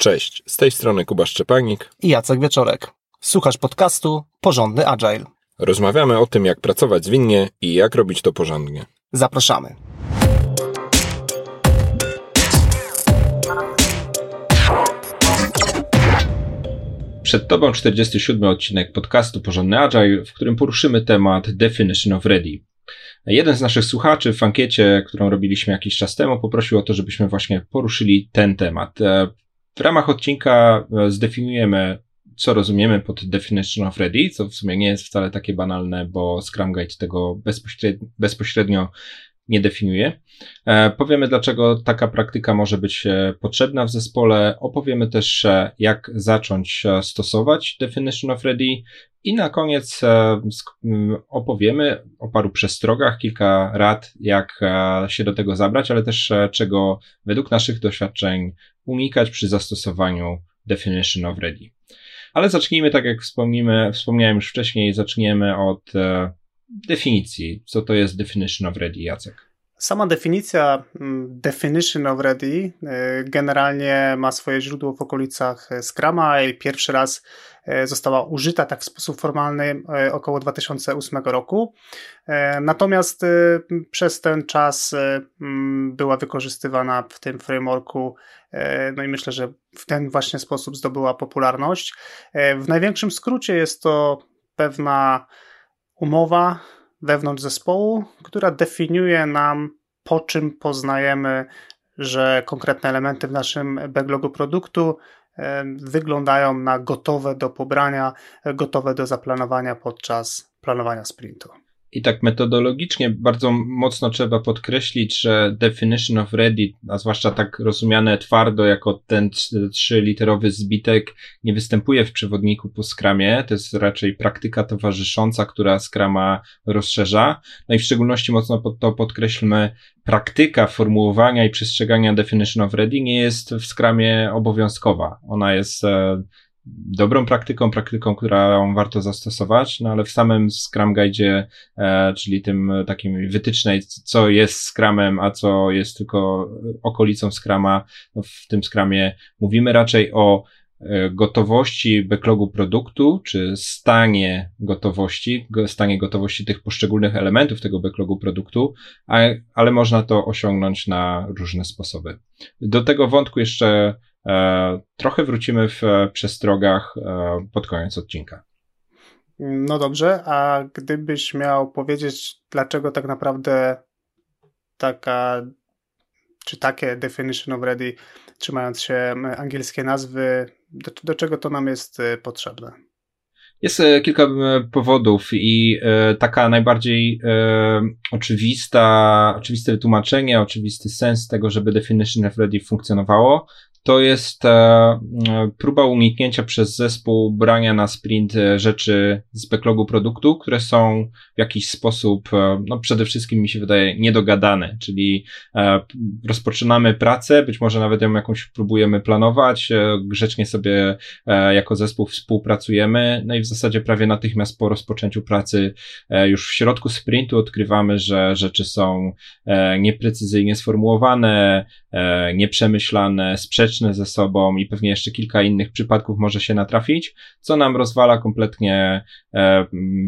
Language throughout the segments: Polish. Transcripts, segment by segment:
Cześć, z tej strony Kuba Szczepanik i Jacek Wieczorek. Słuchasz podcastu Porządny Agile. Rozmawiamy o tym, jak pracować zwinnie i jak robić to porządnie. Zapraszamy. Przed Tobą 47 odcinek podcastu Porządny Agile, w którym poruszymy temat Definition of Ready. Jeden z naszych słuchaczy w ankiecie, którą robiliśmy jakiś czas temu, poprosił o to, żebyśmy właśnie poruszyli ten temat. W ramach odcinka e, zdefiniujemy, co rozumiemy pod Definition of Ready, co w sumie nie jest wcale takie banalne, bo Scrum Guide tego bezpośrednio, bezpośrednio nie definiuje. E, powiemy, dlaczego taka praktyka może być e, potrzebna w zespole. Opowiemy też, jak zacząć stosować Definition of Ready. I na koniec opowiemy o paru przestrogach, kilka rad, jak się do tego zabrać, ale też czego według naszych doświadczeń unikać przy zastosowaniu Definition of Ready. Ale zacznijmy, tak jak wspomnimy, wspomniałem już wcześniej, zaczniemy od definicji. Co to jest Definition of Ready, Jacek? Sama definicja mm, Definition of Ready y, generalnie ma swoje źródło w okolicach Scrama i pierwszy raz y, została użyta tak w sposób formalny y, około 2008 roku. Natomiast przez ten czas mm, była wykorzystywana w tym frameworku, no i myślę, że w ten właśnie sposób zdobyła popularność. W największym skrócie jest to pewna umowa wewnątrz zespołu, która definiuje nam, po czym poznajemy, że konkretne elementy w naszym backlogu produktu e, wyglądają na gotowe do pobrania, gotowe do zaplanowania podczas planowania sprintu. I tak metodologicznie bardzo mocno trzeba podkreślić, że definition of ready, a zwłaszcza tak rozumiane twardo jako ten trzyliterowy zbitek, nie występuje w przewodniku po skramie. To jest raczej praktyka towarzysząca, która skrama rozszerza. No i w szczególności mocno pod to podkreślmy, praktyka formułowania i przestrzegania definition of ready nie jest w skramie obowiązkowa. Ona jest e, dobrą praktyką, praktyką, którą warto zastosować, no ale w samym Scrum Guide, e, czyli tym takim wytycznej, co jest Scrumem, a co jest tylko okolicą Scruma, no w tym Scrumie mówimy raczej o e, gotowości backlogu produktu, czy stanie gotowości, stanie gotowości tych poszczególnych elementów tego backlogu produktu, ale można to osiągnąć na różne sposoby. Do tego wątku jeszcze trochę wrócimy w e, przestrogach e, pod koniec odcinka. No dobrze, a gdybyś miał powiedzieć, dlaczego tak naprawdę taka, czy takie definition of ready, trzymając się angielskie nazwy, do, do czego to nam jest potrzebne? Jest kilka powodów i taka najbardziej oczywista, oczywiste wytłumaczenie, oczywisty sens tego, żeby Definition of Ready funkcjonowało, to jest e, próba uniknięcia przez zespół brania na sprint e, rzeczy z backlogu produktu, które są w jakiś sposób, e, no przede wszystkim mi się wydaje, niedogadane, czyli rozpoczynamy pracę, być może nawet ją jakąś próbujemy planować, grzecznie sobie jako zespół współpracujemy, no i w zasadzie prawie natychmiast po rozpoczęciu pracy już w środku sprintu odkrywamy, że rzeczy są nieprecyzyjnie sformułowane, nieprzemyślane, sprzeczne ze sobą i pewnie jeszcze kilka innych przypadków może się natrafić, co nam rozwala kompletnie e,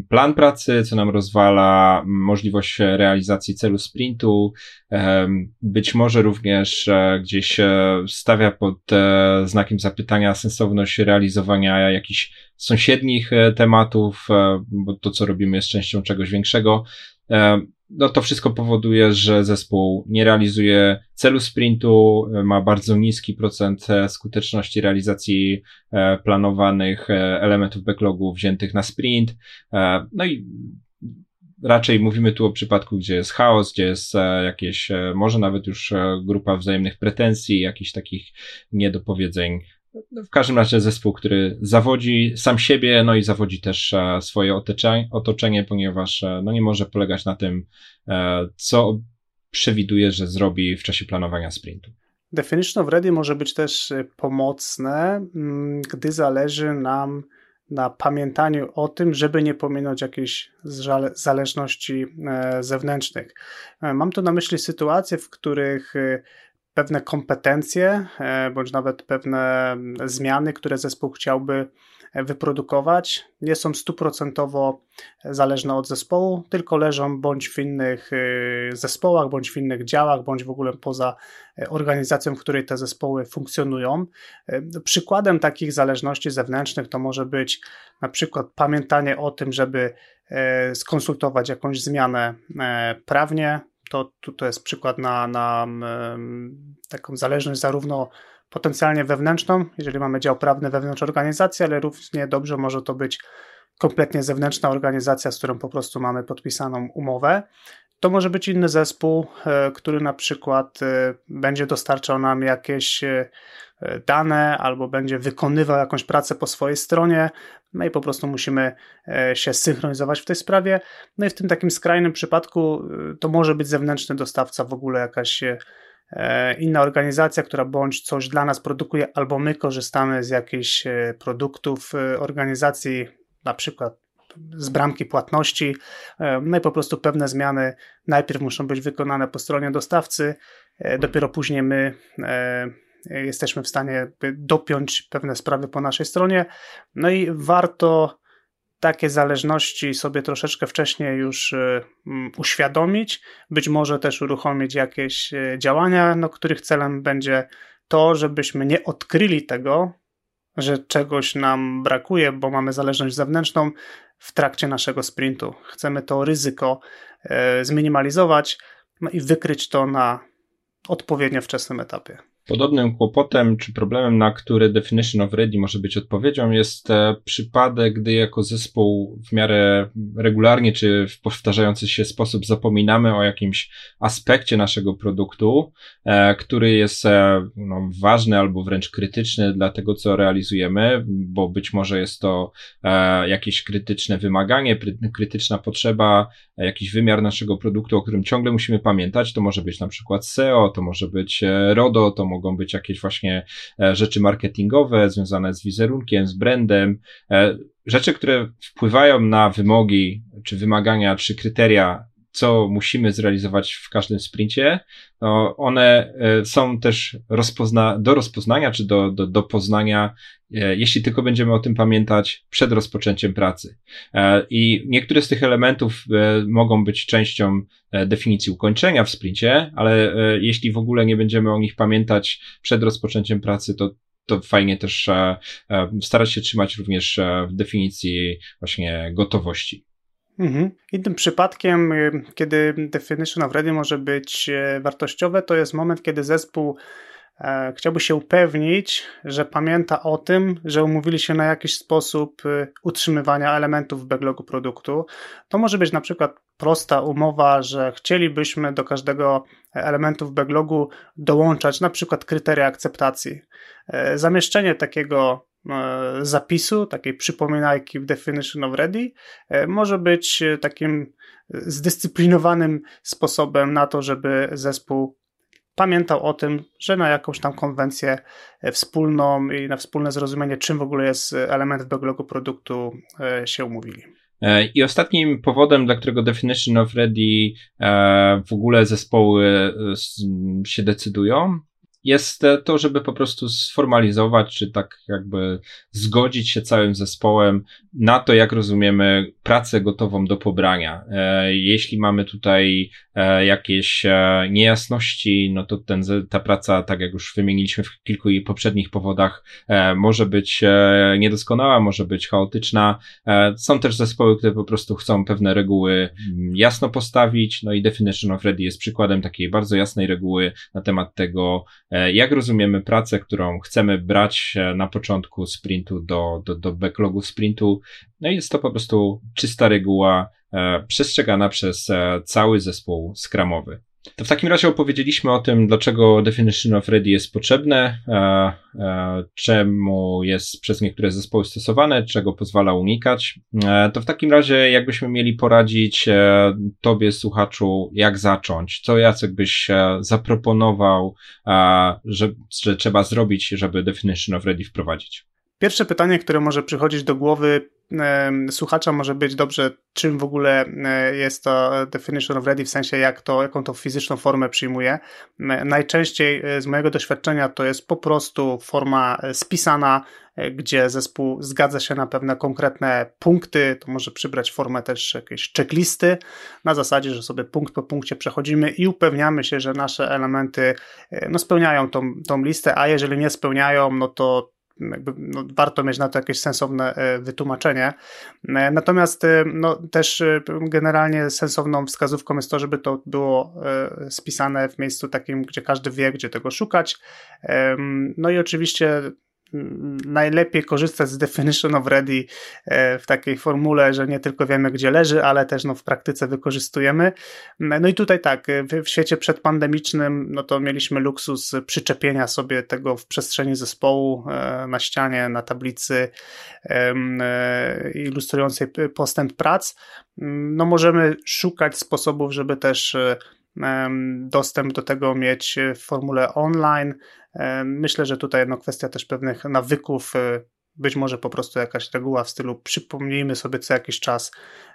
plan pracy, co nam rozwala możliwość realizacji celu sprintu, e, być może również e, gdzieś stawia pod znakiem zapytania sensowność realizowania jakichś sąsiednich tematów, bo to, co robimy, jest częścią czegoś większego no to wszystko powoduje, że zespół nie realizuje celu sprintu, ma bardzo niski procent e, skuteczności realizacji e, planowanych e, elementów backlogu wziętych na sprint. No i raczej mówimy tu o przypadku, gdzie jest chaos, gdzie jest jakieś, może nawet już grupa wzajemnych pretensji, jakichś takich niedopowiedzeń w każdym razie zespół, który zawodzi sam siebie, no i zawodzi też e, swoje otoczenie, ponieważ e, no nie może polegać na tym, e, co przewiduje, że zrobi w czasie planowania sprintu. Definition of Ready może być też pomocne, mm, gdy zależy nam na pamiętaniu o tym, żeby nie pominąć jakiejś zależności zewnętrznych. Mam tu na myśli sytuacje, w których pewne kompetencje, bądź nawet pewne zmiany, które zespół chciałby wyprodukować, nie są stuprocentowo zależne od zespołu, tylko leżą bądź w innych y, zespołach, bądź w innych działach, bądź w ogóle poza organizacją, w której te zespoły funkcjonują. Przykładem takich zależności zewnętrznych to może być na przykład pamiętanie o tym, żeby skonsultować jakąś zmianę prawnie. To, to jest przykład na, na taką zależność zarówno potencjalnie wewnętrzną, jeżeli mamy dział prawny wewnątrz organizacji, ale równie dobrze może to być kompletnie zewnętrzna organizacja, z którą po prostu mamy podpisaną umowę. To może być inny zespół, e, który na przykład e, będzie dostarczał nam jakieś e, dane albo będzie wykonywał jakąś pracę po swojej stronie, no i po prostu musimy się synchronizować w tej sprawie. No i w tym takim skrajnym przypadku to może być zewnętrzny dostawca, w ogóle jakaś E, inna organizacja, która bądź coś dla nas produkuje, albo my korzystamy z jakichś e, produktów e, organizacji, na przykład z bramki płatności, no i po prostu pewne zmiany najpierw muszą być wykonane po stronie dostawcy, dopiero później my jesteśmy w stanie dopiąć pewne sprawy po naszej stronie. No i warto takie zależności sobie troszeczkę wcześniej już e, uświadomić, być może też uruchomić jakieś e, działania, no, których celem będzie to, żebyśmy nie odkryli tego, że czegoś nam brakuje, bo mamy zależność zewnętrzną w trakcie naszego sprintu. Chcemy to ryzyko e, zminimalizować no i wykryć to na odpowiednio wczesnym etapie. Podobnym kłopotem czy problemem, na który Definition of Ready może być odpowiedzią, jest e, przypadek, gdy jako zespół w miarę regularnie czy w powtarzający się sposób zapominamy o jakimś aspekcie naszego produktu, e, który jest e, no, ważny albo wręcz krytyczny dla tego, co realizujemy, bo być może jest to jakieś krytyczne wymaganie, krytyczna potrzeba, jakiś wymiar naszego produktu, o którym ciągle musimy pamiętać. To może być na przykład SEO, to może być RODO, to mogą być jakieś właśnie e, rzeczy marketingowe związane z wizerunkiem, z brandem, e, rzeczy, które wpływają na wymogi, czy wymagania, czy kryteria co musimy zrealizować w każdym sprincie, no one e, są też rozpozna do rozpoznania czy do, do, do poznania, e, jeśli tylko będziemy o tym pamiętać przed rozpoczęciem pracy. E, I niektóre z tych elementów mogą być częścią definicji ukończenia w sprincie, ale jeśli w ogóle nie będziemy o nich pamiętać przed rozpoczęciem pracy, to to fajnie też starać się trzymać również w definicji właśnie gotowości. Mhm. Innym przypadkiem, y, kiedy definition of ready może być e, wartościowe, to jest moment, kiedy zespół e, chciałby się upewnić, że pamięta o tym, że umówili się na jakiś sposób y, utrzymywania elementów w backlogu produktu. To może być na przykład prosta umowa, że chcielibyśmy do każdego elementu w backlogu dołączać na przykład kryteria akceptacji. E, zamieszczenie takiego zapisu, takiej przypominajki w Definition of Ready, e, może być e, takim zdyscyplinowanym sposobem na to, żeby zespół pamiętał o tym, że na jakąś tam konwencję wspólną i na wspólne zrozumienie, czym w ogóle jest element w backlogu produktu, się umówili. I ostatnim powodem, dla którego Definition of Ready w ogóle zespoły się decydują, jest to, żeby po prostu sformalizować, czy tak jakby zgodzić się całym zespołem na to, jak rozumiemy pracę gotową do pobrania. E, jeśli mamy tutaj e, jakieś e, niejasności, no to ten, ta praca, tak jak już wymieniliśmy w kilku poprzednich powodach, może być niedoskonała, może być chaotyczna. Są też zespoły, które po prostu chcą pewne reguły mm, jasno postawić, no i Definition of Ready jest przykładem takiej bardzo jasnej reguły na temat tego, jak rozumiemy pracę, którą chcemy brać e, na początku sprintu do, do, do backlogu sprintu. No i jest to po prostu czysta reguła e, przestrzegana przez cały zespół skramowy. To w takim razie opowiedzieliśmy o tym, dlaczego Definition of Ready jest potrzebne, e, e, czemu jest przez niektóre zespoły stosowane, czego pozwala unikać. E, to w takim razie, jakbyśmy mieli poradzić e, Tobie, słuchaczu, jak zacząć, co Jacek byś e, zaproponował, że, że trzeba zrobić, żeby Definition of Ready wprowadzić? Pierwsze pytanie, które może przychodzić do głowy słuchacza może być dobrze, czym w ogóle e, jest to definition of ready, w sensie jak to, jaką to fizyczną formę przyjmuje. Najczęściej z mojego doświadczenia to jest po prostu forma spisana, gdzie zespół zgadza się na pewne konkretne punkty, to może przybrać formę też jakiejś checklisty, na zasadzie, że sobie punkt po punkcie przechodzimy i upewniamy się, że nasze elementy no, spełniają tą, tą listę, a jeżeli nie spełniają, no to jakby, no, warto mieć na to jakieś sensowne e, wytłumaczenie. E, natomiast e, no, też generalnie sensowną wskazówką jest to, żeby to było spisane w miejscu takim, gdzie każdy wie, gdzie tego szukać. No i oczywiście najlepiej korzystać z definition of ready e, w takiej formule, że nie tylko wiemy, gdzie leży, ale też no, w praktyce wykorzystujemy. No i tutaj tak, w, świecie przedpandemicznym, no to mieliśmy luksus przyczepienia sobie tego w przestrzeni zespołu, e, na ścianie, na tablicy e, ilustrującej postęp prac. No możemy szukać sposobów, żeby też dostęp do tego mieć w formule online. Myślę, że tutaj no, kwestia też pewnych nawyków y, być może po prostu jakaś reguła w stylu przypomnijmy sobie co jakiś czas,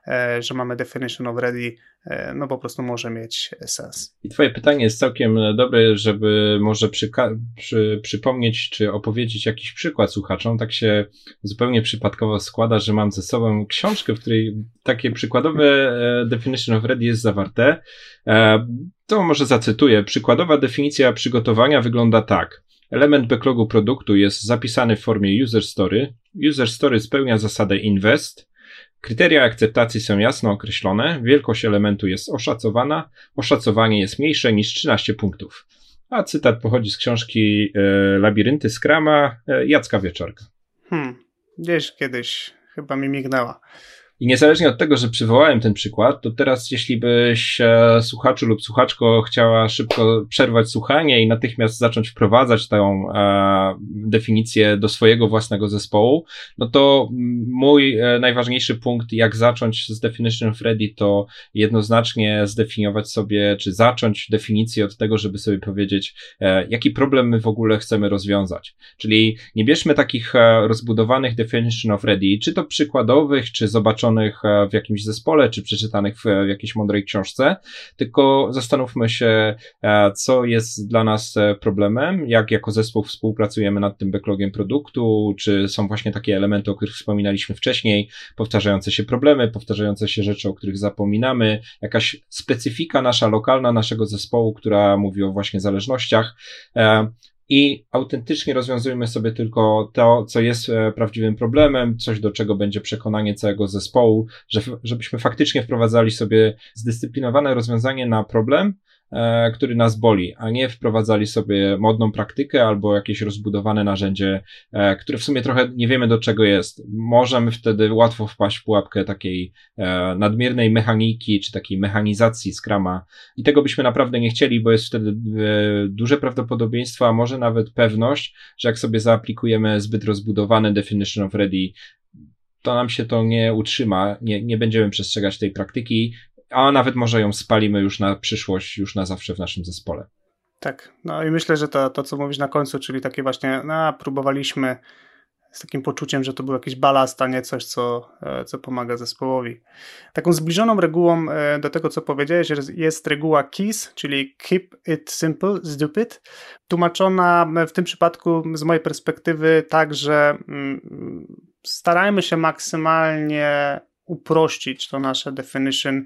e, że mamy definition of ready, e, no po prostu może mieć sens. I twoje pytanie jest całkiem dobre, żeby może przy, przypomnieć czy opowiedzieć jakiś przykład słuchaczom. Tak się zupełnie przypadkowo składa, że mam ze sobą książkę, w której takie przykładowe e, definition of ready jest zawarte. To może zacytuję. Przykładowa definicja przygotowania wygląda tak. Element backlogu produktu jest zapisany w formie user story. User story spełnia zasadę invest. Kryteria akceptacji są jasno określone. Wielkość elementu jest oszacowana. Oszacowanie jest mniejsze niż 13 punktów. A cytat pochodzi z książki e, Labirynty Skrama e, Jacka Wieczorka. Hmm, gdzieś kiedyś chyba mi mignęła. I niezależnie od tego, że przywołałem ten przykład, to teraz jeśli byś e, słuchaczu lub słuchaczko chciała szybko przerwać słuchanie i natychmiast zacząć wprowadzać tę e, definicję do swojego własnego zespołu, no to mój e, najważniejszy punkt, jak zacząć z Definition of Ready, to jednoznacznie zdefiniować sobie, czy zacząć definicję od tego, żeby sobie powiedzieć, e, jaki problem my w ogóle chcemy rozwiązać. Czyli nie bierzmy takich e, rozbudowanych Definition of Ready, czy to przykładowych, czy zobaczonych E, w jakimś zespole, czy przeczytanych w jakiejś mądrej książce, tylko zastanówmy się, e, co jest dla nas e, problemem, jak jako zespół współpracujemy nad tym backlogiem produktu, czy są właśnie takie elementy, o których wspominaliśmy wcześniej, powtarzające się problemy, powtarzające się rzeczy, o których zapominamy, jakaś specyfika nasza lokalna, naszego zespołu, która mówi o właśnie zależnościach i autentycznie rozwiązujmy sobie tylko to, co jest e, prawdziwym problemem, coś do czego będzie przekonanie całego zespołu, że, żebyśmy faktycznie wprowadzali sobie zdyscyplinowane rozwiązanie na problem, który nas boli, a nie wprowadzali sobie modną praktykę albo jakieś rozbudowane narzędzie, e, które w sumie trochę nie wiemy do czego jest. Możemy wtedy łatwo wpaść w pułapkę takiej e, nadmiernej mechaniki czy takiej mechanizacji skrama i tego byśmy naprawdę nie chcieli, bo jest wtedy duże prawdopodobieństwo, a może nawet pewność, że jak sobie zaaplikujemy zbyt rozbudowany definition of ready, to nam się to nie utrzyma, nie, nie będziemy przestrzegać tej praktyki a nawet może ją spalimy już na przyszłość, już na zawsze w naszym zespole. Tak, no i myślę, że to, to co mówisz na końcu, czyli takie właśnie, no, próbowaliśmy z takim poczuciem, że to był jakiś balast, a nie coś, co, e, co pomaga zespołowi. Taką zbliżoną regułą e, do tego, co powiedziałeś, jest reguła KISS, czyli Keep It Simple, Stupid, tłumaczona w tym przypadku z mojej perspektywy tak, że mm, starajmy się maksymalnie uprościć to nasze definition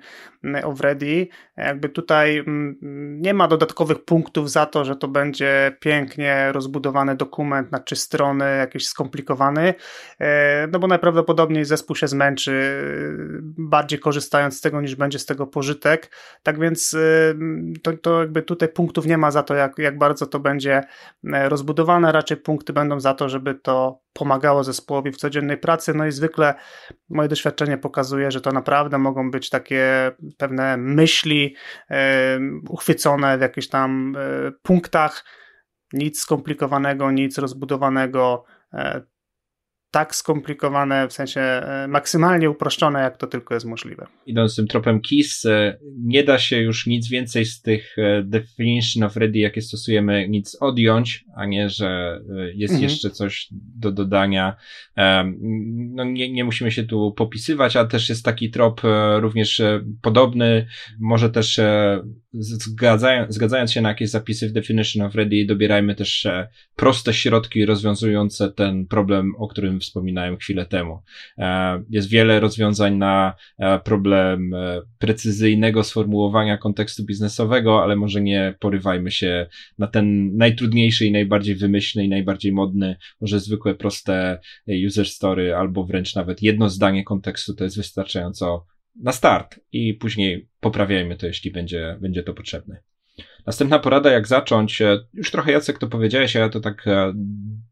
of ready. Jakby tutaj mm, nie ma dodatkowych punktów za to, że to będzie pięknie rozbudowany dokument na trzy strony, jakiś skomplikowany, e, no bo najprawdopodobniej zespół się zmęczy e, bardziej korzystając z tego niż będzie z tego pożytek. Tak więc e, to, to jakby tutaj punktów nie ma za to, jak, jak bardzo to będzie rozbudowane, raczej punkty będą za to, żeby to pomagało zespołowi w codziennej pracy. No i zwykle moje doświadczenie pokazuje, że to naprawdę mogą być takie pewne myśli e, uchwycone w jakichś tam e, punktach. Nic skomplikowanego, nic rozbudowanego. E, tak skomplikowane, w sensie maksymalnie uproszczone, jak to tylko jest możliwe. Idąc tym tropem KISS, nie da się już nic więcej z tych definition of ready, jakie stosujemy, nic odjąć, a nie, że jest mhm. jeszcze coś do dodania. No nie, nie musimy się tu popisywać, a też jest taki trop e, również e, podobny, może też e, zgadzając, zgadzając się na jakieś zapisy w Definition of Ready, dobierajmy też proste środki rozwiązujące ten problem, o którym wspominałem chwilę temu. Jest wiele rozwiązań na problem precyzyjnego sformułowania kontekstu biznesowego, ale może nie porywajmy się na ten najtrudniejszy i najbardziej wymyślny i najbardziej modny, może zwykłe, proste user story, albo wręcz nawet jedno zdanie kontekstu to jest wystarczająco na start i później poprawiajmy to, jeśli będzie, będzie to potrzebne. Następna porada, jak zacząć, e, już trochę Jacek to powiedziałeś, ale to tak e,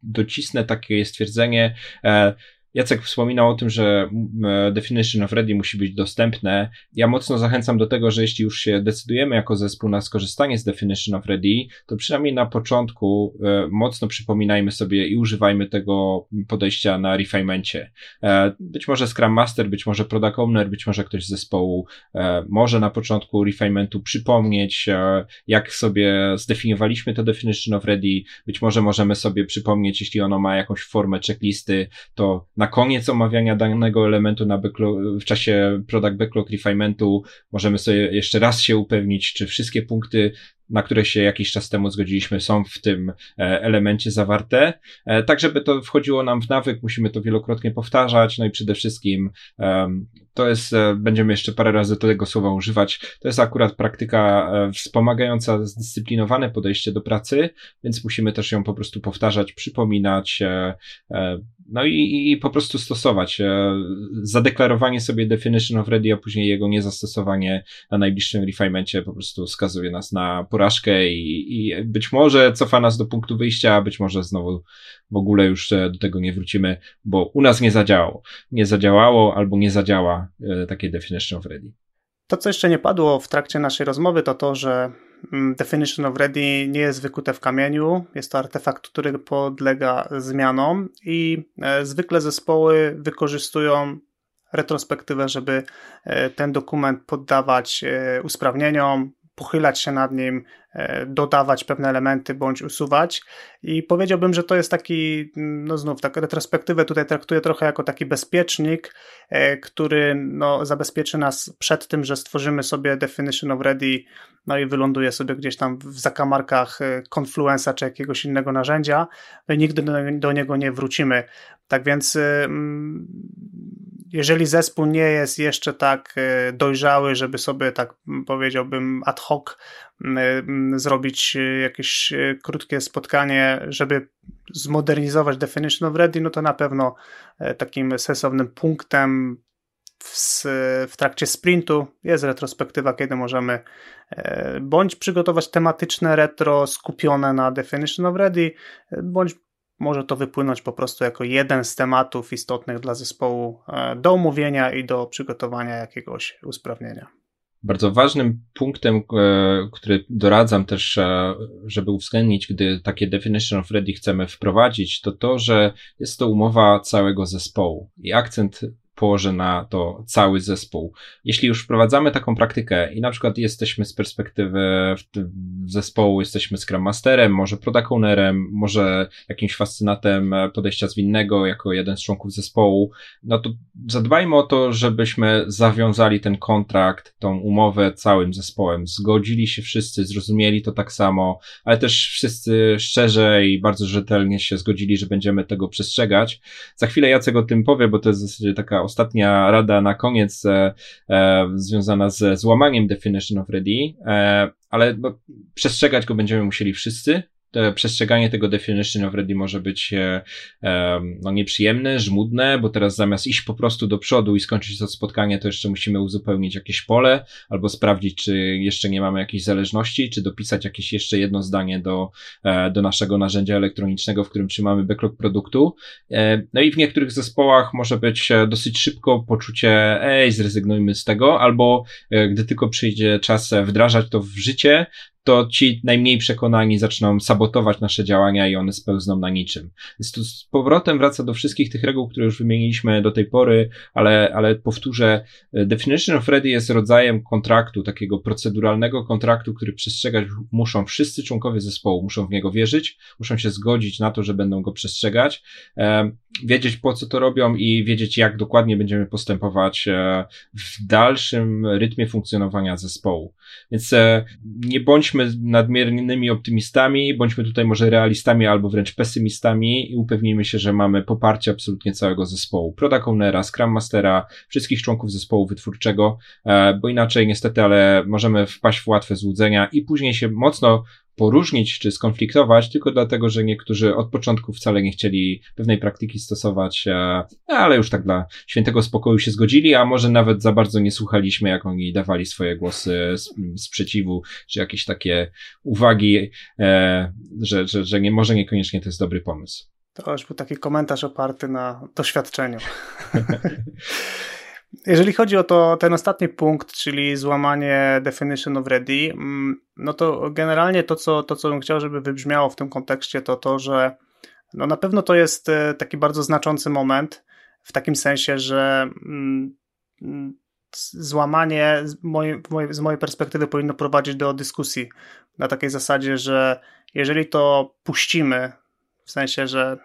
docisnę takie stwierdzenie, e, Jacek wspominał o tym, że e, Definition of Ready musi być dostępne. Ja mocno zachęcam do tego, że jeśli już się decydujemy jako zespół na skorzystanie z Definition of Ready, to przynajmniej na początku e, mocno przypominajmy sobie i używajmy tego podejścia na refinemencie. E, być może Scrum Master, być może Product Owner, być może ktoś z zespołu może na początku refinementu przypomnieć, jak sobie zdefiniowaliśmy to Definition of Ready. Być może możemy sobie przypomnieć, jeśli ono ma jakąś formę checklisty, to na koniec omawiania danego elementu na backlog, w czasie product backlog refinementu możemy sobie jeszcze raz się upewnić, czy wszystkie punkty na które się jakiś czas temu zgodziliśmy, są w tym e, elemencie zawarte. E, tak, żeby to wchodziło nam w nawyk, musimy to wielokrotnie powtarzać, no i przede wszystkim to jest, e, będziemy jeszcze parę razy tego słowa używać, to jest akurat praktyka wspomagająca zdyscyplinowane podejście do pracy, więc musimy też ją po prostu powtarzać, przypominać, no i, i po prostu stosować. Zadeklarowanie sobie definition of ready, a później jego niezastosowanie na najbliższym refinemencie po prostu skazuje nas na porażkę i, i być może cofa nas do punktu wyjścia, a być może znowu w ogóle już e, do tego nie wrócimy, bo u nas nie zadziałało. Nie zadziałało albo nie zadziała e, takie definition of ready. To, co jeszcze nie padło w trakcie naszej rozmowy, to to, że mm, Definition of Ready nie jest wykute w kamieniu. Jest to artefakt, który podlega zmianom i e, zwykle zespoły wykorzystują retrospektywę, żeby ten dokument poddawać usprawnieniom, pochylać się nad nim, e, dodawać pewne elementy bądź usuwać. I powiedziałbym, że to jest taki, no znów, tak retrospektywę tutaj traktuję trochę jako taki bezpiecznik, e, który no, zabezpieczy nas przed tym, że stworzymy sobie definition of ready, no i wyląduje sobie gdzieś tam w zakamarkach e, Confluence'a czy jakiegoś innego narzędzia, no i nigdy do, do niego nie wrócimy. Tak więc mm, jeżeli zespół nie jest jeszcze tak e, dojrzały, żeby sobie tak powiedziałbym ad hoc zrobić e, jakieś e, krótkie spotkanie, żeby zmodernizować Definition of Ready, no to na pewno takim sensownym punktem w, w, trakcie sprintu jest retrospektywa, kiedy możemy bądź przygotować tematyczne retro skupione na Definition of Ready, bądź może to wypłynąć po prostu jako jeden z tematów istotnych dla zespołu e, do omówienia i do przygotowania jakiegoś usprawnienia. Bardzo ważnym punktem, e, który doradzam też, e, żeby uwzględnić, gdy takie definition of ready chcemy wprowadzić, to to, że jest to umowa całego zespołu i akcent położę na to cały zespół. Jeśli już wprowadzamy taką praktykę i na przykład jesteśmy z perspektywy zespołu, jesteśmy Scrum Masterem, może Product Ownerem, może jakimś fascynatem podejścia zwinnego jako jeden z członków zespołu, no to zadbajmy o to, żebyśmy zawiązali ten kontrakt, tą umowę całym zespołem. Zgodzili się wszyscy, zrozumieli to tak samo, ale też wszyscy szczerze i bardzo rzetelnie się zgodzili, że będziemy tego przestrzegać. Za chwilę Jacek o tym powie, bo to jest taka ostatnia rada na koniec e, e, związana ze złamaniem definition of ready, e, ale przestrzegać go będziemy musieli wszyscy, przestrzeganie tego definition of ready może być e, no, nieprzyjemne, żmudne, bo teraz zamiast iść po prostu do przodu i skończyć to spotkanie, to jeszcze musimy uzupełnić jakieś pole, albo sprawdzić, czy jeszcze nie mamy jakiejś zależności, czy dopisać jakieś jeszcze jedno zdanie do, e, do naszego narzędzia elektronicznego, w którym trzymamy backlog produktu. E, no i w niektórych zespołach może być dosyć szybko poczucie, ej, zrezygnujmy z tego, albo gdy tylko przyjdzie czas wdrażać to w życie, to ci najmniej przekonani zaczną sabotować nasze działania i one spełzną na niczym. Z powrotem wraca do wszystkich tych reguł, które już wymieniliśmy do tej pory, ale, ale powtórzę, Definition of Ready jest rodzajem kontraktu, takiego proceduralnego kontraktu, który przestrzegać muszą wszyscy członkowie zespołu, muszą w niego wierzyć, muszą się zgodzić na to, że będą go przestrzegać, e, wiedzieć po co to robią i wiedzieć jak dokładnie będziemy postępować e, w dalszym rytmie funkcjonowania zespołu. Więc e, nie bądźmy nadmiernymi optymistami, bądźmy tutaj może realistami albo wręcz pesymistami i upewnijmy się, że mamy poparcie absolutnie całego zespołu. Product Ownera, Scrum Mastera, wszystkich członków zespołu wytwórczego, e, bo inaczej niestety, ale możemy wpaść w łatwe złudzenia i później się mocno poróżnić czy skonfliktować, tylko dlatego, że niektórzy od początku wcale nie chcieli pewnej praktyki stosować, e, ale już tak dla świętego spokoju się zgodzili, a może nawet za bardzo nie słuchaliśmy, jak oni dawali swoje głosy sprzeciwu, czy jakieś takie uwagi, e, że, że, że nie, może niekoniecznie to jest dobry pomysł. To już był taki komentarz oparty na doświadczeniu. Jeżeli chodzi o to, ten ostatni punkt, czyli złamanie definition of ready, mm, no to generalnie to co, to, co bym chciał, żeby wybrzmiało w tym kontekście, to to, że no na pewno to jest e, taki bardzo znaczący moment, w takim sensie, że mm, mm, złamanie z mojej, z mojej perspektywy powinno prowadzić do dyskusji na takiej zasadzie, że jeżeli to puścimy, w sensie, że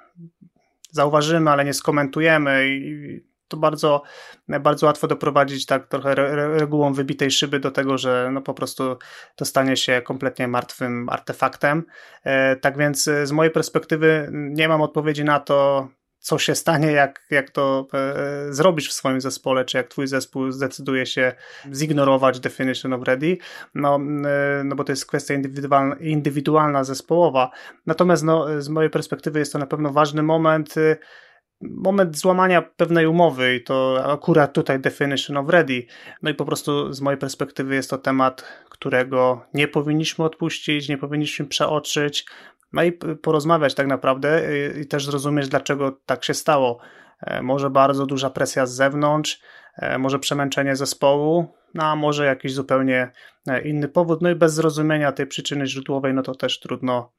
zauważymy, ale nie skomentujemy i to bardzo, bardzo łatwo doprowadzić tak trochę regułą wybitej szyby do tego, że no po prostu to stanie się kompletnie martwym artefaktem. E, tak więc z mojej perspektywy nie mam odpowiedzi na to, co się stanie, jak, jak to e, zrobisz w swoim zespole, czy jak twój zespół zdecyduje się zignorować definition of ready, no, e, no bo to jest kwestia indywidualna, indywidualna zespołowa. Natomiast no, z mojej perspektywy jest to na pewno ważny moment, moment złamania pewnej umowy i to akurat tutaj definition of ready. No i po prostu z mojej perspektywy jest to temat, którego nie powinniśmy odpuścić, nie powinniśmy przeoczyć, no i porozmawiać tak naprawdę i też zrozumieć, dlaczego tak się stało. E, może bardzo duża presja z zewnątrz, e, może przemęczenie zespołu, no a może jakiś zupełnie e, inny powód. No i bez zrozumienia tej przyczyny źródłowej, no to też trudno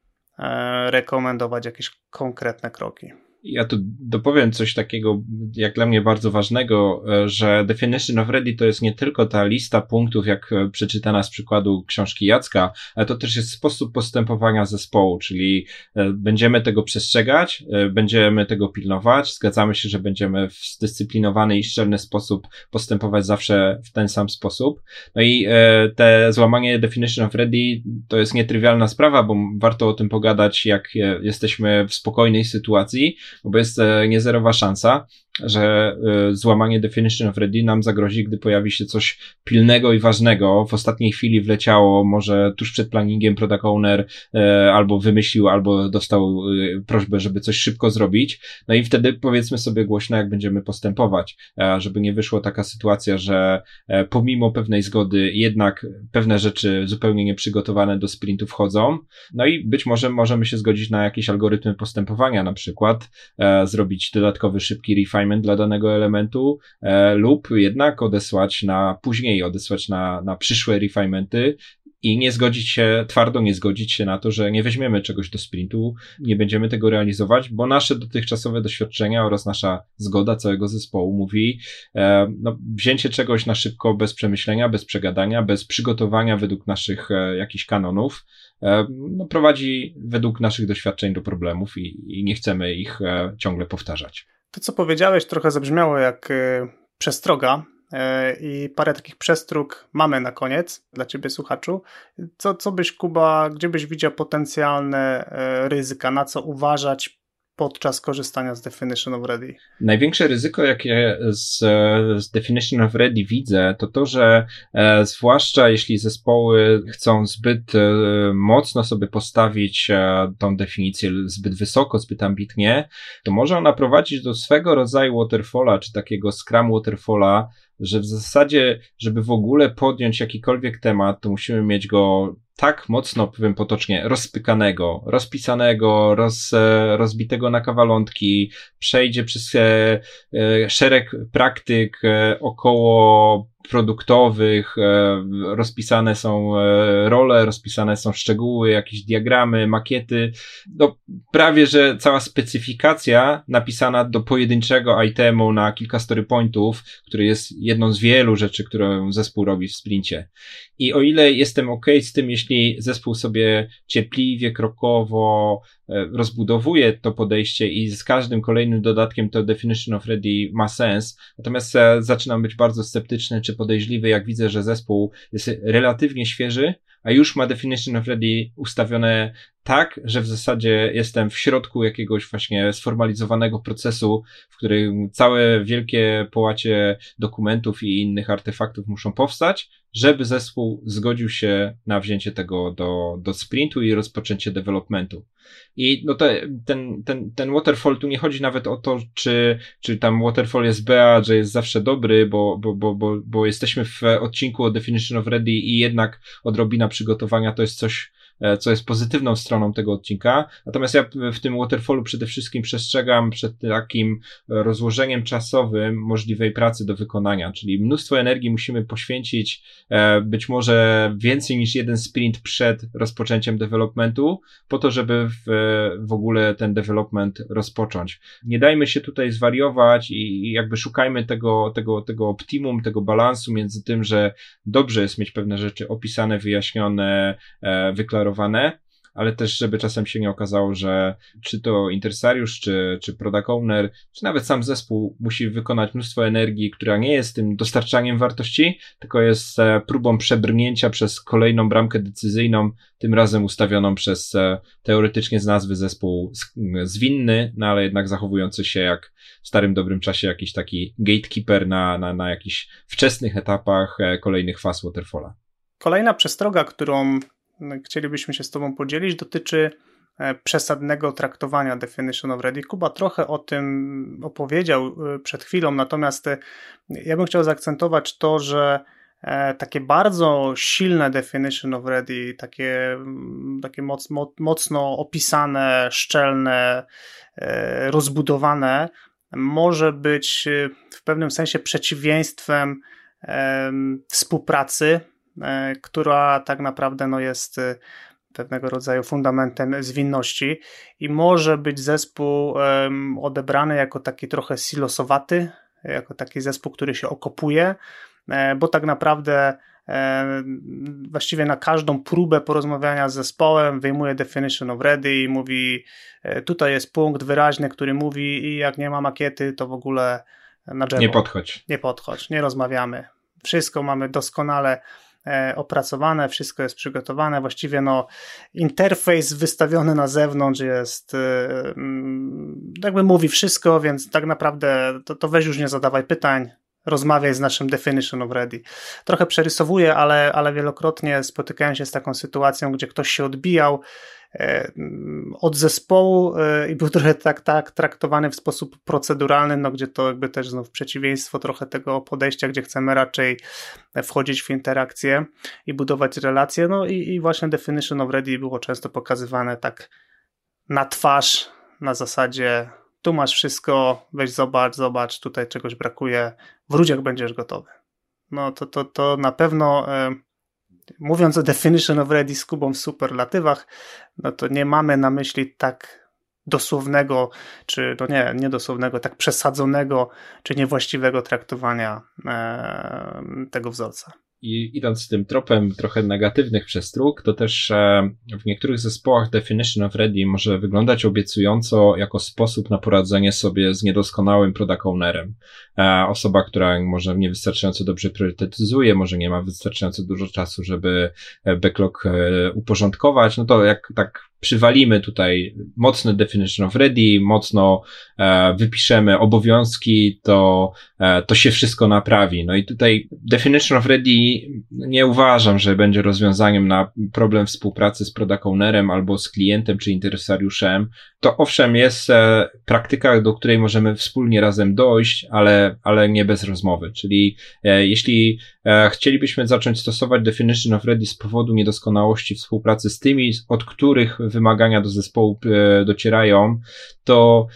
rekomendować jakieś konkretne kroki ja tu dopowiem coś takiego, jak dla mnie bardzo ważnego, e, że Definition of Ready to jest nie tylko ta lista punktów, jak e, przeczytana z przykładu książki Jacka, ale to też jest sposób postępowania zespołu, czyli e, będziemy tego przestrzegać, będziemy tego pilnować, zgadzamy się, że będziemy w zdyscyplinowany i szczelny sposób postępować zawsze w ten sam sposób. No i te złamanie Definition of Ready to jest nietrywialna sprawa, bo warto o tym pogadać, jak jesteśmy w spokojnej sytuacji, bo jest e, niezerowa szansa, że y, złamanie definition of ready nam zagrozi, gdy pojawi się coś pilnego i ważnego. W ostatniej chwili wleciało, może tuż przed planningiem product owner y, albo wymyślił, albo dostał prośbę, żeby coś szybko zrobić. No i wtedy powiedzmy sobie głośno, jak będziemy postępować, żeby nie wyszło taka sytuacja, że e, pomimo pewnej zgody jednak pewne rzeczy zupełnie nieprzygotowane do sprintu wchodzą. No i być może możemy się zgodzić na jakieś algorytmy postępowania, na przykład e, zrobić dodatkowy szybki refine refinement dla danego elementu, e, lub jednak odesłać na później, odesłać na, na przyszłe refinementy i nie zgodzić się, twardo nie zgodzić się na to, że nie weźmiemy czegoś do sprintu, nie będziemy tego realizować, bo nasze dotychczasowe doświadczenia oraz nasza zgoda całego zespołu mówi, e, no, wzięcie czegoś na szybko, bez przemyślenia, bez przegadania, bez przygotowania według naszych e, jakichś kanonów, e, no, prowadzi według naszych doświadczeń do problemów i, i nie chcemy ich e, ciągle powtarzać. To, co powiedziałeś, trochę zabrzmiało jak e, przestroga, i parę takich przestróg mamy na koniec dla Ciebie, słuchaczu. Co, co byś, Kuba, gdzie byś widział potencjalne e, ryzyka, na co uważać podczas korzystania z Definition of Ready? Największe ryzyko, jakie z, z Definition of Ready widzę, to to, że e, zwłaszcza jeśli zespoły chcą zbyt e, mocno sobie postawić e, tą definicję zbyt wysoko, zbyt ambitnie, to może ona prowadzić do swego rodzaju waterfalla, czy takiego Scrum waterfalla, że w zasadzie, żeby w ogóle podjąć jakikolwiek temat, to musimy mieć go tak mocno, powiem potocznie, rozpykanego, rozpisanego, roz, e, rozbitego na kawalątki, przejdzie przez e, e, szereg praktyk około produktowych, e, rozpisane są e, role, rozpisane są szczegóły, jakieś diagramy, makiety. No, prawie, że cała specyfikacja napisana do pojedynczego itemu na kilka story pointów, który jest jedną z wielu rzeczy, którą zespół robi w sprincie. I o ile jestem ok z tym, jeśli zespół sobie cierpliwie, krokowo e, rozbudowuje to podejście i z każdym kolejnym dodatkiem to definition of ready ma sens, natomiast zaczynam być bardzo sceptyczny, czy podejrzliwy, jak widzę, że zespół jest relatywnie świeży, a już ma definition of ready ustawione tak, że w zasadzie jestem w środku jakiegoś właśnie sformalizowanego procesu, w którym całe wielkie połacie dokumentów i innych artefaktów muszą powstać, żeby zespół zgodził się na wzięcie tego do, do sprintu i rozpoczęcie developmentu. I no te, ten, ten, ten waterfall tu nie chodzi nawet o to, czy, czy tam waterfall jest BA, że jest zawsze dobry, bo, bo, bo, bo, bo jesteśmy w odcinku o Definition of Ready i jednak odrobina przygotowania to jest coś, co jest pozytywną stroną tego odcinka. Natomiast ja w tym waterfallu przede wszystkim przestrzegam przed takim rozłożeniem czasowym możliwej pracy do wykonania, czyli mnóstwo energii musimy poświęcić, e, być może więcej niż jeden sprint przed rozpoczęciem developmentu, po to, żeby w, w ogóle ten development rozpocząć. Nie dajmy się tutaj zwariować i jakby szukajmy tego, tego, tego optimum, tego balansu między tym, że dobrze jest mieć pewne rzeczy opisane, wyjaśnione, e, ale też, żeby czasem się nie okazało, że czy to interesariusz, czy, czy product owner, czy nawet sam zespół musi wykonać mnóstwo energii, która nie jest tym dostarczaniem wartości, tylko jest e, próbą przebrnięcia przez kolejną bramkę decyzyjną, tym razem ustawioną przez e, teoretycznie z nazwy zespół zwinny, no ale jednak zachowujący się jak w starym dobrym czasie jakiś taki gatekeeper na, na, na jakichś wczesnych etapach e, kolejnych faz Waterfalla. Kolejna przestroga, którą chcielibyśmy się z Tobą podzielić, dotyczy e, przesadnego traktowania Definition of Ready. Kuba trochę o tym opowiedział e, przed chwilą, natomiast e, ja bym chciał zaakcentować to, że takie bardzo silne Definition of Ready, takie, mm, takie moc, mocno opisane, szczelne, rozbudowane, może być w pewnym sensie przeciwieństwem współpracy która tak naprawdę no, jest e, pewnego rodzaju fundamentem zwinności i może być zespół odebrany jako taki trochę silosowaty, jako taki zespół, który się okopuje, e, bo tak naprawdę właściwie na każdą próbę porozmawiania z zespołem wyjmuje definition of ready i mówi tutaj jest punkt wyraźny, który mówi i jak nie ma makiety, to w ogóle na drzewo. Nie podchodź. Nie podchodź, nie rozmawiamy. Wszystko mamy doskonale E, opracowane, wszystko jest przygotowane, właściwie no interfejs wystawiony na zewnątrz jest e, mm, jakby mówi wszystko, więc tak naprawdę to, to weź już nie zadawaj pytań, rozmawiaj z naszym definition of ready. Trochę przerysowuję, ale, ale wielokrotnie spotykałem się z taką sytuacją, gdzie ktoś się odbijał E, od zespołu e, i był trochę tak, tak traktowany w sposób proceduralny, no gdzie to jakby też znów przeciwieństwo trochę tego podejścia, gdzie chcemy raczej wchodzić w interakcję i budować relacje, no i, i właśnie definition of ready było często pokazywane tak na twarz, na zasadzie tu masz wszystko, weź zobacz, zobacz, tutaj czegoś brakuje, wróć jak będziesz gotowy. No to, to, to na pewno mówiąc o definition of ready z Kubą w superlatywach, no to nie mamy na myśli tak dosłownego, czy no nie, niedosłownego, tak przesadzonego, czy niewłaściwego traktowania tego wzorca. I idąc tym tropem trochę negatywnych przestróg, to też e, w niektórych zespołach definition of ready może wyglądać obiecująco jako sposób na poradzenie sobie z niedoskonałym product ownerem. E, osoba, która może niewystarczająco dobrze priorytetyzuje, może nie ma wystarczająco dużo czasu, żeby e, backlog uporządkować, no to jak tak przywalimy tutaj mocny definition of ready, mocno e, wypiszemy obowiązki, to, e, to się wszystko naprawi. No i tutaj definition of ready nie uważam, że będzie rozwiązaniem na problem współpracy z product ownerem albo z klientem czy interesariuszem. To owszem jest e, praktyka, do której możemy wspólnie razem dojść, ale, ale nie bez rozmowy. Czyli e, jeśli e, chcielibyśmy zacząć stosować definition of ready z powodu niedoskonałości współpracy z tymi, od których wymagania do zespołu docierają, to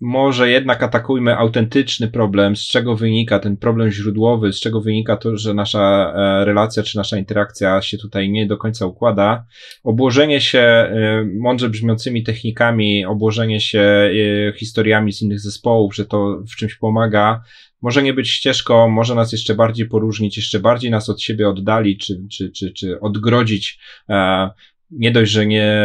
może jednak atakujmy autentyczny problem, z czego wynika ten problem źródłowy, z czego wynika to, że nasza e, relacja czy nasza interakcja się tutaj nie do końca układa. Obłożenie się e, mądrze brzmiącymi technikami, obłożenie się e, historiami z innych zespołów, że to w czymś pomaga, może nie być ścieżką, może nas jeszcze bardziej poróżnić, jeszcze bardziej nas od siebie oddali, czy, czy, czy, czy odgrodzić nie dość, że nie,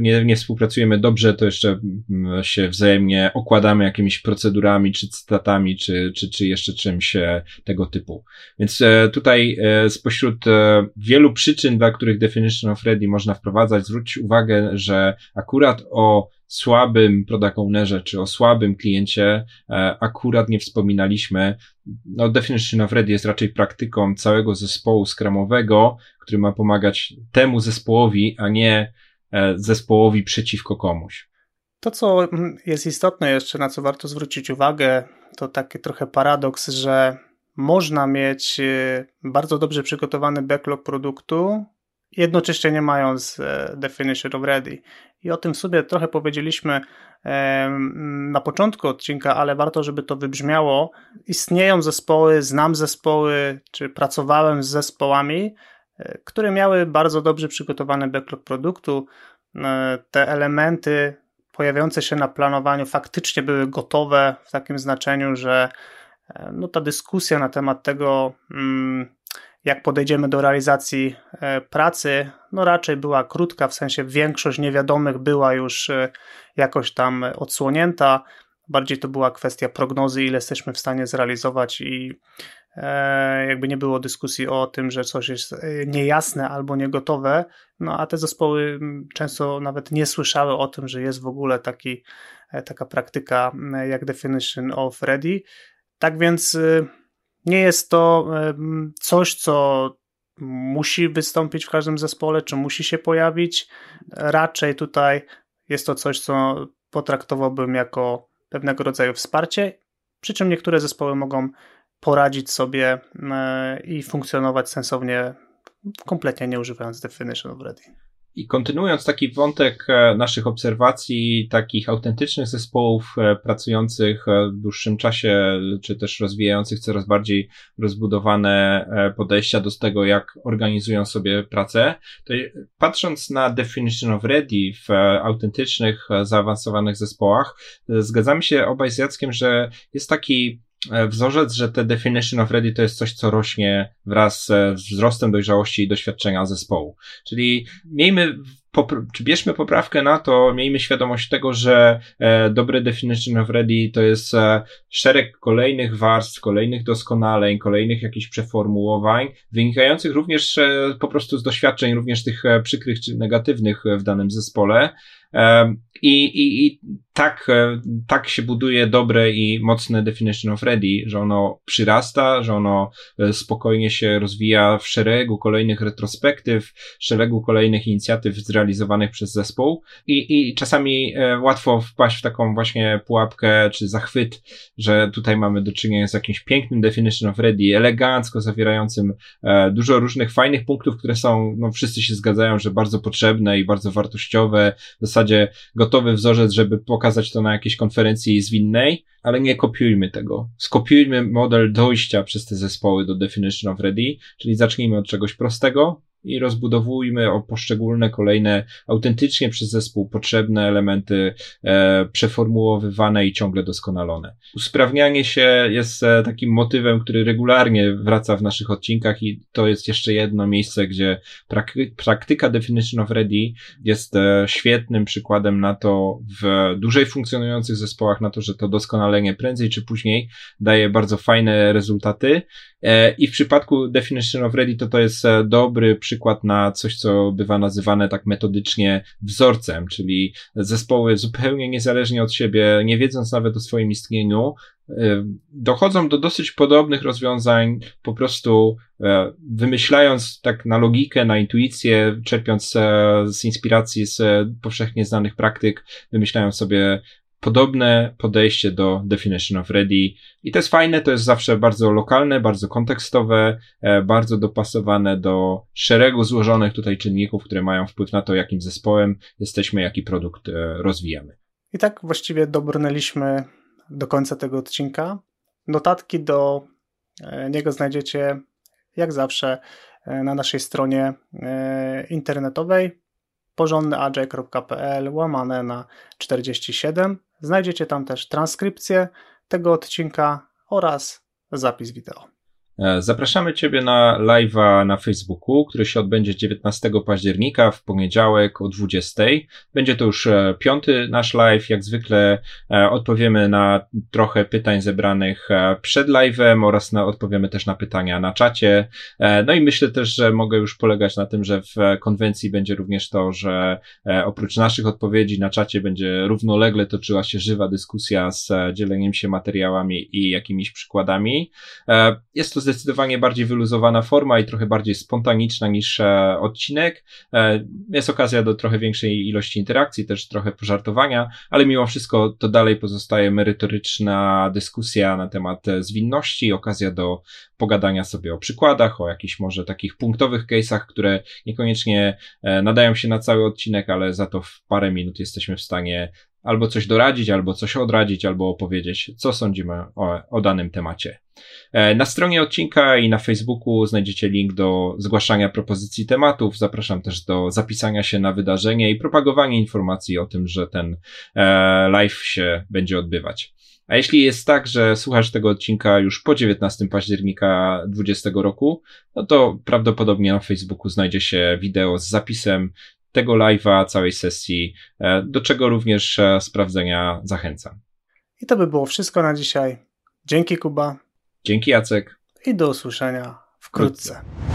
nie, nie współpracujemy dobrze, to jeszcze mm, się wzajemnie okładamy jakimiś procedurami, czy cytatami, czy, czy, czy jeszcze czymś e, tego typu. Więc e, tutaj e, spośród wielu przyczyn, dla których Definition of Ready można wprowadzać, zwróć uwagę, że akurat o słabym product ownerze, czy o słabym kliencie akurat nie wspominaliśmy. No, Definition of Ready jest raczej praktyką całego zespołu skramowego, który ma pomagać temu zespołowi, a nie e, zespołowi przeciwko komuś. To, co jest istotne jeszcze, na co warto zwrócić uwagę, to taki trochę paradoks, że można mieć e, bardzo dobrze przygotowany backlog produktu, jednocześnie nie mając e, definition of ready. I o tym sobie trochę powiedzieliśmy na początku odcinka, ale warto, żeby to wybrzmiało. Istnieją zespoły, znam zespoły, czy pracowałem z zespołami, E, które miały bardzo dobrze przygotowany backlog produktu. E, te elementy pojawiające się na planowaniu faktycznie były gotowe w takim znaczeniu, że no, ta dyskusja na temat tego, mm, jak podejdziemy do realizacji pracy, no raczej była krótka, w sensie większość niewiadomych była już jakoś tam odsłonięta. Bardziej to była kwestia prognozy, ile jesteśmy w stanie zrealizować i E, jakby nie było dyskusji o tym, że coś jest e, niejasne albo niegotowe, no a te zespoły często nawet nie słyszały o tym, że jest w ogóle taki, e, taka praktyka jak definition of ready. Tak więc nie jest to coś, co musi wystąpić w każdym zespole, czy musi się pojawić. Raczej tutaj jest to coś, co potraktowałbym jako pewnego rodzaju wsparcie, przy czym niektóre zespoły mogą poradzić sobie e, i funkcjonować sensownie, kompletnie nie używając definition of ready. I kontynuując taki wątek e, naszych obserwacji, takich autentycznych zespołów e, pracujących w dłuższym czasie, czy też rozwijających coraz bardziej rozbudowane podejścia do tego, jak organizują sobie pracę, to patrząc na Definition of Ready w autentycznych, zaawansowanych zespołach, zgadzamy się obaj z Jackiem, że jest taki E, wzorzec, że te definition of ready to jest coś, co rośnie wraz z wzrostem dojrzałości i doświadczenia zespołu. Czyli miejmy czy bierzmy poprawkę na to, miejmy świadomość tego, że e, dobre definition of ready to jest e, szereg kolejnych warstw, kolejnych doskonaleń, kolejnych jakichś przeformułowań, wynikających również e, po prostu z doświadczeń, również tych e, przykrych czy negatywnych w danym zespole. E, I, i, I tak, e, tak się buduje dobre i mocne definition of ready, że ono przyrasta, że ono spokojnie się rozwija w szeregu kolejnych retrospektyw, szeregu kolejnych inicjatyw zrealizowanych realizowanych przez zespół. I, i czasami e, łatwo wpaść w taką właśnie pułapkę czy zachwyt, że tutaj mamy do czynienia z jakimś pięknym definition of ready, elegancko zawierającym e, dużo różnych fajnych punktów, które są, no wszyscy się zgadzają, że bardzo potrzebne i bardzo wartościowe, w zasadzie gotowy wzorzec, żeby pokazać to na jakiejś konferencji zwinnej, ale nie kopiujmy tego. Skopiujmy model dojścia przez te zespoły do definition of ready, czyli zacznijmy od czegoś prostego, i rozbudowujmy o poszczególne kolejne autentycznie przez zespół potrzebne elementy e, przeformułowywane i ciągle doskonalone. Usprawnianie się jest e, takim motywem, który regularnie wraca w naszych odcinkach i to jest jeszcze jedno miejsce, gdzie prakty praktyka Definition of Ready jest e, świetnym przykładem na to w dłużej funkcjonujących zespołach, na to, że to doskonalenie prędzej czy później daje bardzo fajne rezultaty i w przypadku Definition of Ready to to jest e, dobry przykład na coś, co bywa nazywane tak metodycznie wzorcem, czyli zespoły zupełnie niezależnie od siebie, nie wiedząc nawet o swoim istnieniu, y, dochodzą do dosyć podobnych rozwiązań, po prostu e, wymyślając tak na logikę, na intuicję, czerpiąc e, z inspiracji z powszechnie znanych praktyk, wymyślają sobie podobne podejście do Definition of Ready. I to jest fajne, to jest zawsze bardzo lokalne, bardzo kontekstowe, e, bardzo dopasowane do szeregu złożonych tutaj czynników, które mają wpływ na to, jakim zespołem jesteśmy, jaki produkt e, rozwijamy. I tak właściwie dobrnęliśmy do końca tego odcinka. Notatki do e, niego znajdziecie jak zawsze na naszej stronie internetowej porządnyagile.pl łamane na 47. Znajdziecie tam też transkrypcję tego odcinka oraz zapis wideo. E, zapraszamy Ciebie na live'a na Facebooku, który się odbędzie 19 października w poniedziałek o 20. Będzie to już e, piąty nasz live. Jak zwykle e, odpowiemy na trochę pytań zebranych przed live'em oraz na, odpowiemy też na pytania na czacie. No i myślę też, że mogę już polegać na tym, że w konwencji będzie również to, że oprócz naszych odpowiedzi na czacie będzie równolegle toczyła się żywa dyskusja z dzieleniem się materiałami i jakimiś przykładami. Jest to zdecydowanie bardziej wyluzowana forma i trochę bardziej spontaniczna niż e, odcinek. E, jest okazja do trochę większej ilości interakcji, też trochę pożartowania, ale mimo wszystko to dalej pozostaje merytoryczna dyskusja na temat e, zwinności, okazja do pogadania sobie o przykładach, o jakichś może takich punktowych case'ach, które niekoniecznie nadają się na cały odcinek, ale za to w parę minut jesteśmy w stanie albo coś doradzić, albo coś odradzić, albo opowiedzieć, co sądzimy o, o danym temacie. E, na stronie odcinka i na Facebooku znajdziecie link do zgłaszania propozycji tematów. Zapraszam też do zapisania się na wydarzenie i propagowania informacji o tym, że ten e, live się będzie odbywać. A jeśli jest tak, że słuchasz tego odcinka już po 19 października 2020 roku, no to prawdopodobnie na Facebooku znajdzie się wideo z zapisem tego live'a, całej sesji, e, do czego również sprawdzenia zachęcam. I to by było wszystko na dzisiaj. Dzięki Kuba. Dzięki Jacek. I do usłyszenia wkrótce. wkrótce.